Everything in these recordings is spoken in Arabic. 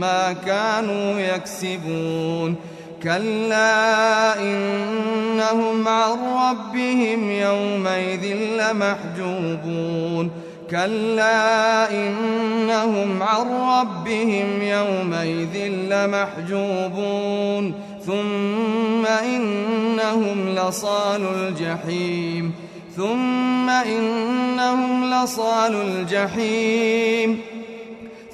ما كانوا يكسبون. كلا إنهم عن ربهم يومئذ لمحجوبون. كلا إنهم عن ربهم يومئذ لمحجوبون. ثم إنهم لصال الجحيم. ثم إنهم لصال الجحيم.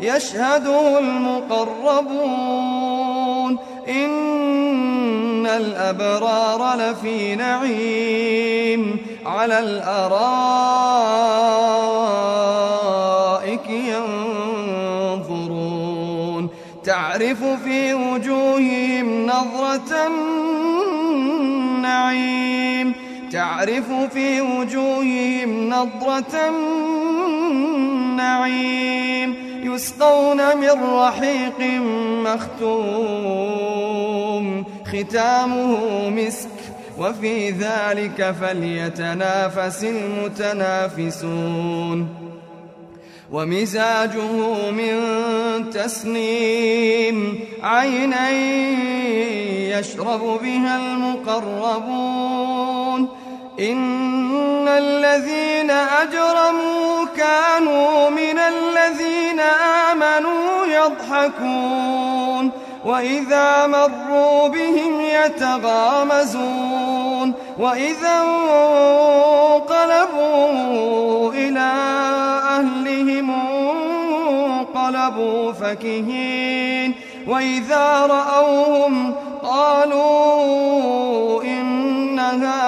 يشهده المقربون. إن الأبرار لفي نعيم على الأرائك ينظرون. تعرف في وجوههم نظرة النعيم. تعرف في وجوههم نظرة النعيم. يسقون من رحيق مختوم. ختامه مسك وفي ذلك فليتنافس المتنافسون. ومزاجه من تسنيم عينا يشرب بها المقربون. إن الذين أجرموا كانوا من الذين يضحكون وإذا مروا بهم يتغامزون وإذا انقلبوا إلى أهلهم انقلبوا فكهين وإذا رأوهم قالوا إن هؤلاء